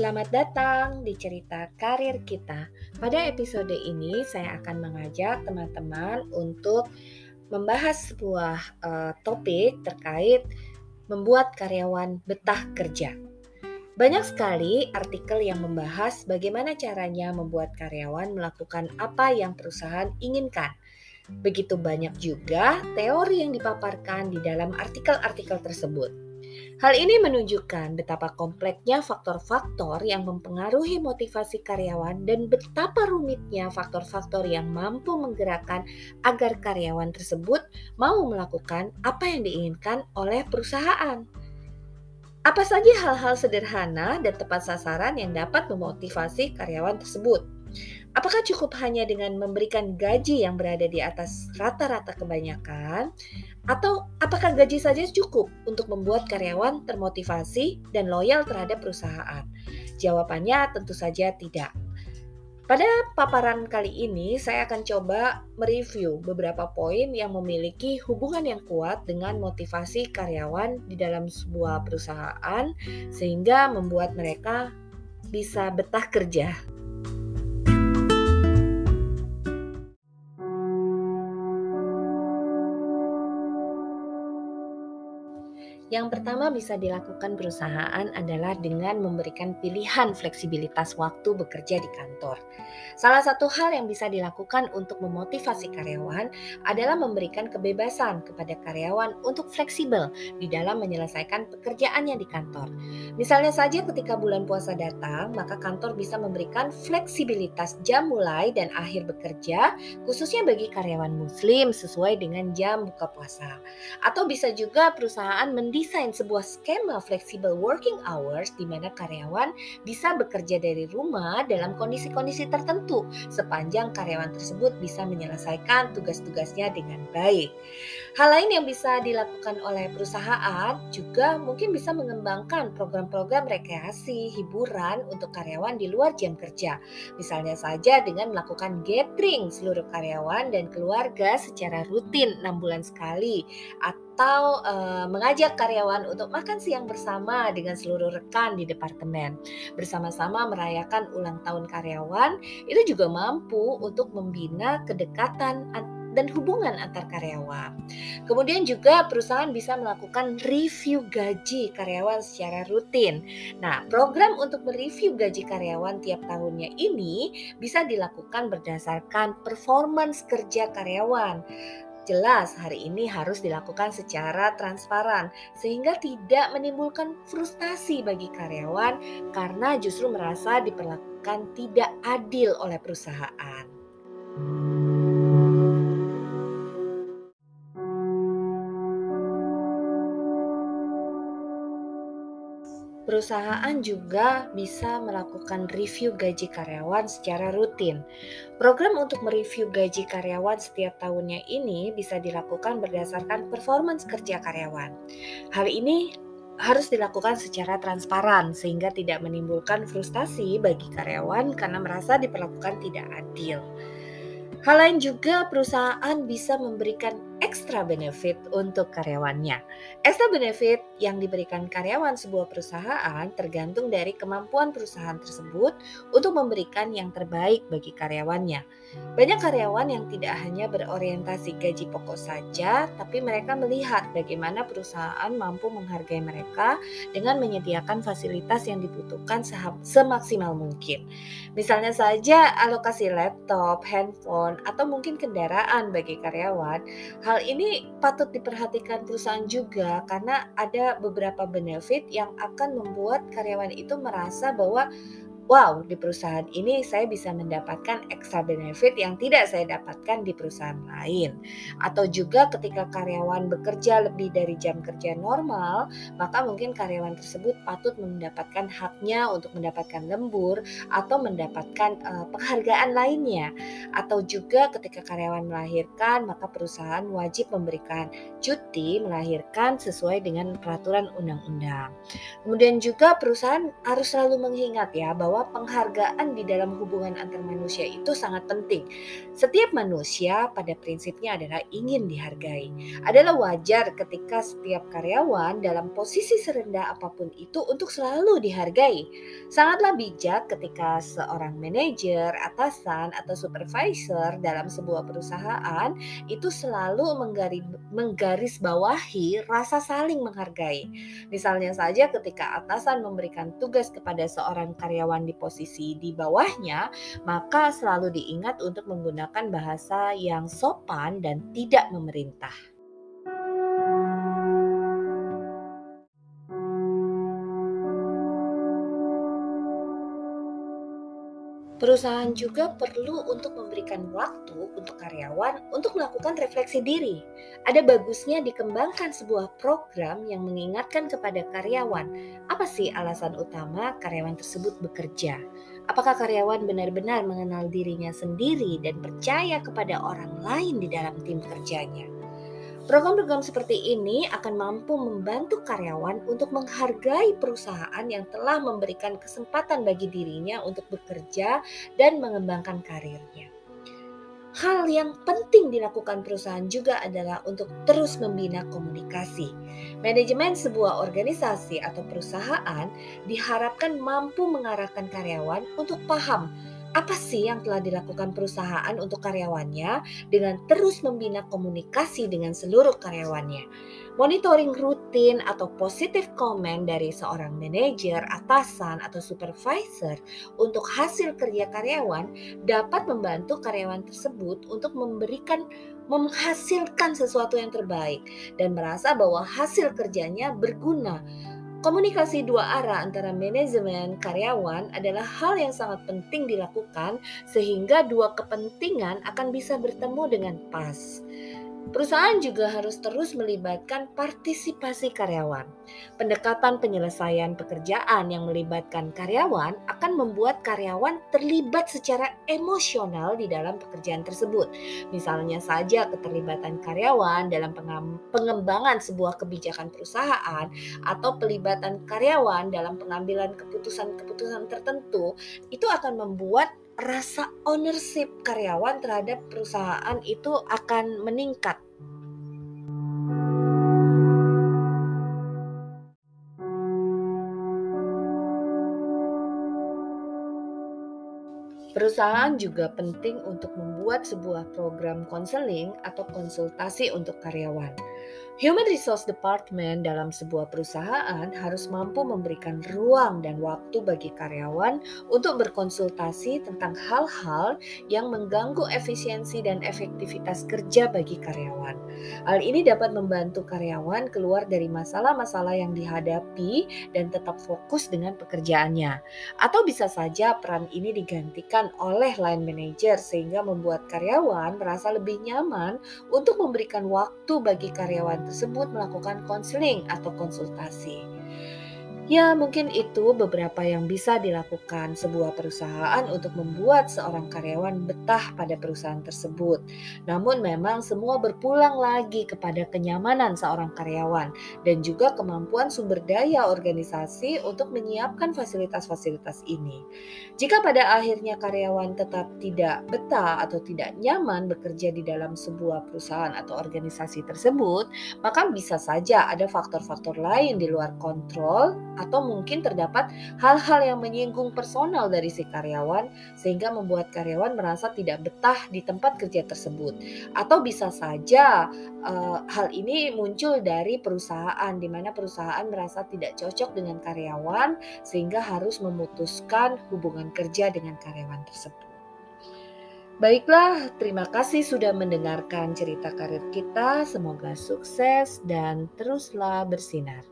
Selamat datang di cerita karir kita. Pada episode ini, saya akan mengajak teman-teman untuk membahas sebuah uh, topik terkait membuat karyawan betah kerja. Banyak sekali artikel yang membahas bagaimana caranya membuat karyawan melakukan apa yang perusahaan inginkan. Begitu banyak juga teori yang dipaparkan di dalam artikel-artikel tersebut. Hal ini menunjukkan betapa kompleksnya faktor-faktor yang mempengaruhi motivasi karyawan dan betapa rumitnya faktor-faktor yang mampu menggerakkan agar karyawan tersebut mau melakukan apa yang diinginkan oleh perusahaan. Apa saja hal-hal sederhana dan tepat sasaran yang dapat memotivasi karyawan tersebut? Apakah cukup hanya dengan memberikan gaji yang berada di atas rata-rata kebanyakan? Atau apakah gaji saja cukup untuk membuat karyawan termotivasi dan loyal terhadap perusahaan? Jawabannya tentu saja tidak. Pada paparan kali ini, saya akan coba mereview beberapa poin yang memiliki hubungan yang kuat dengan motivasi karyawan di dalam sebuah perusahaan, sehingga membuat mereka bisa betah kerja. Yang pertama bisa dilakukan perusahaan adalah dengan memberikan pilihan fleksibilitas waktu bekerja di kantor. Salah satu hal yang bisa dilakukan untuk memotivasi karyawan adalah memberikan kebebasan kepada karyawan untuk fleksibel di dalam menyelesaikan pekerjaannya di kantor. Misalnya saja ketika bulan puasa datang, maka kantor bisa memberikan fleksibilitas jam mulai dan akhir bekerja khususnya bagi karyawan muslim sesuai dengan jam buka puasa. Atau bisa juga perusahaan mendesain mendesain sebuah skema flexible working hours di mana karyawan bisa bekerja dari rumah dalam kondisi-kondisi tertentu sepanjang karyawan tersebut bisa menyelesaikan tugas-tugasnya dengan baik. Hal lain yang bisa dilakukan oleh perusahaan juga mungkin bisa mengembangkan program-program rekreasi, hiburan untuk karyawan di luar jam kerja. Misalnya saja dengan melakukan gathering seluruh karyawan dan keluarga secara rutin 6 bulan sekali atau atau uh, mengajak karyawan untuk makan siang bersama dengan seluruh rekan di departemen. Bersama-sama merayakan ulang tahun karyawan itu juga mampu untuk membina kedekatan dan hubungan antar karyawan. Kemudian juga perusahaan bisa melakukan review gaji karyawan secara rutin. Nah, program untuk mereview gaji karyawan tiap tahunnya ini bisa dilakukan berdasarkan performance kerja karyawan. Jelas, hari ini harus dilakukan secara transparan sehingga tidak menimbulkan frustasi bagi karyawan karena justru merasa diperlakukan tidak adil oleh perusahaan. Perusahaan juga bisa melakukan review gaji karyawan secara rutin. Program untuk mereview gaji karyawan setiap tahunnya ini bisa dilakukan berdasarkan performance kerja karyawan. Hal ini harus dilakukan secara transparan sehingga tidak menimbulkan frustasi bagi karyawan karena merasa diperlakukan tidak adil. Hal lain juga perusahaan bisa memberikan extra benefit untuk karyawannya. Extra benefit yang diberikan karyawan sebuah perusahaan tergantung dari kemampuan perusahaan tersebut untuk memberikan yang terbaik bagi karyawannya. Banyak karyawan yang tidak hanya berorientasi gaji pokok saja, tapi mereka melihat bagaimana perusahaan mampu menghargai mereka dengan menyediakan fasilitas yang dibutuhkan semaksimal mungkin. Misalnya saja alokasi laptop, handphone, atau mungkin kendaraan bagi karyawan. Hal ini patut diperhatikan perusahaan juga karena ada beberapa benefit yang akan membuat karyawan itu merasa bahwa wow, di perusahaan ini saya bisa mendapatkan extra benefit yang tidak saya dapatkan di perusahaan lain. Atau juga ketika karyawan bekerja lebih dari jam kerja normal, maka mungkin karyawan tersebut patut mendapatkan haknya untuk mendapatkan lembur atau mendapatkan uh, penghargaan lainnya. Atau juga ketika karyawan melahirkan, maka perusahaan wajib memberikan cuti melahirkan sesuai dengan peraturan undang-undang. Kemudian juga perusahaan harus selalu mengingat ya bahwa bahwa penghargaan di dalam hubungan antar manusia itu sangat penting. Setiap manusia pada prinsipnya adalah ingin dihargai. Adalah wajar ketika setiap karyawan dalam posisi serendah apa pun itu untuk selalu dihargai. Sangatlah bijak ketika seorang manajer, atasan, atau supervisor dalam sebuah perusahaan itu selalu menggaris bawahi rasa saling menghargai. Misalnya saja ketika atasan memberikan tugas kepada seorang karyawan di posisi di bawahnya, maka selalu diingat untuk menggunakan bahasa yang sopan dan tidak memerintah. Perusahaan juga perlu untuk memberikan waktu untuk karyawan untuk melakukan refleksi diri. Ada bagusnya dikembangkan sebuah program yang mengingatkan kepada karyawan apa sih alasan utama karyawan tersebut bekerja. Apakah karyawan benar-benar mengenal dirinya sendiri dan percaya kepada orang lain di dalam tim kerjanya? Program-program seperti ini akan mampu membantu karyawan untuk menghargai perusahaan yang telah memberikan kesempatan bagi dirinya untuk bekerja dan mengembangkan karirnya. Hal yang penting dilakukan perusahaan juga adalah untuk terus membina komunikasi. Manajemen sebuah organisasi atau perusahaan diharapkan mampu mengarahkan karyawan untuk paham apa sih yang telah dilakukan perusahaan untuk karyawannya dengan terus membina komunikasi dengan seluruh karyawannya. Monitoring rutin atau positif komen dari seorang manajer, atasan, atau supervisor untuk hasil kerja karyawan dapat membantu karyawan tersebut untuk memberikan menghasilkan sesuatu yang terbaik dan merasa bahwa hasil kerjanya berguna Komunikasi dua arah antara manajemen karyawan adalah hal yang sangat penting dilakukan sehingga dua kepentingan akan bisa bertemu dengan pas. Perusahaan juga harus terus melibatkan partisipasi karyawan. Pendekatan penyelesaian pekerjaan yang melibatkan karyawan akan membuat karyawan terlibat secara emosional di dalam pekerjaan tersebut. Misalnya saja keterlibatan karyawan dalam pengembangan sebuah kebijakan perusahaan atau pelibatan karyawan dalam pengambilan keputusan-keputusan tertentu itu akan membuat rasa ownership karyawan terhadap perusahaan itu akan meningkat. Perusahaan juga penting untuk membuat sebuah program konseling atau konsultasi untuk karyawan. Human Resource Department dalam sebuah perusahaan harus mampu memberikan ruang dan waktu bagi karyawan untuk berkonsultasi tentang hal-hal yang mengganggu efisiensi dan efektivitas kerja bagi karyawan. Hal ini dapat membantu karyawan keluar dari masalah-masalah yang dihadapi dan tetap fokus dengan pekerjaannya. Atau bisa saja peran ini digantikan oleh line manager sehingga membuat karyawan merasa lebih nyaman untuk memberikan waktu bagi karyawan tersebut melakukan konseling atau konsultasi. Ya, mungkin itu beberapa yang bisa dilakukan sebuah perusahaan untuk membuat seorang karyawan betah pada perusahaan tersebut. Namun memang semua berpulang lagi kepada kenyamanan seorang karyawan dan juga kemampuan sumber daya organisasi untuk menyiapkan fasilitas-fasilitas ini. Jika pada akhirnya karyawan tetap tidak betah atau tidak nyaman bekerja di dalam sebuah perusahaan atau organisasi tersebut, maka bisa saja ada faktor-faktor lain di luar kontrol atau mungkin terdapat hal-hal yang menyinggung personal dari si karyawan sehingga membuat karyawan merasa tidak betah di tempat kerja tersebut. Atau bisa saja uh, hal ini muncul dari perusahaan di mana perusahaan merasa tidak cocok dengan karyawan sehingga harus memutuskan hubungan kerja dengan karyawan tersebut. Baiklah, terima kasih sudah mendengarkan cerita karir kita. Semoga sukses dan teruslah bersinar.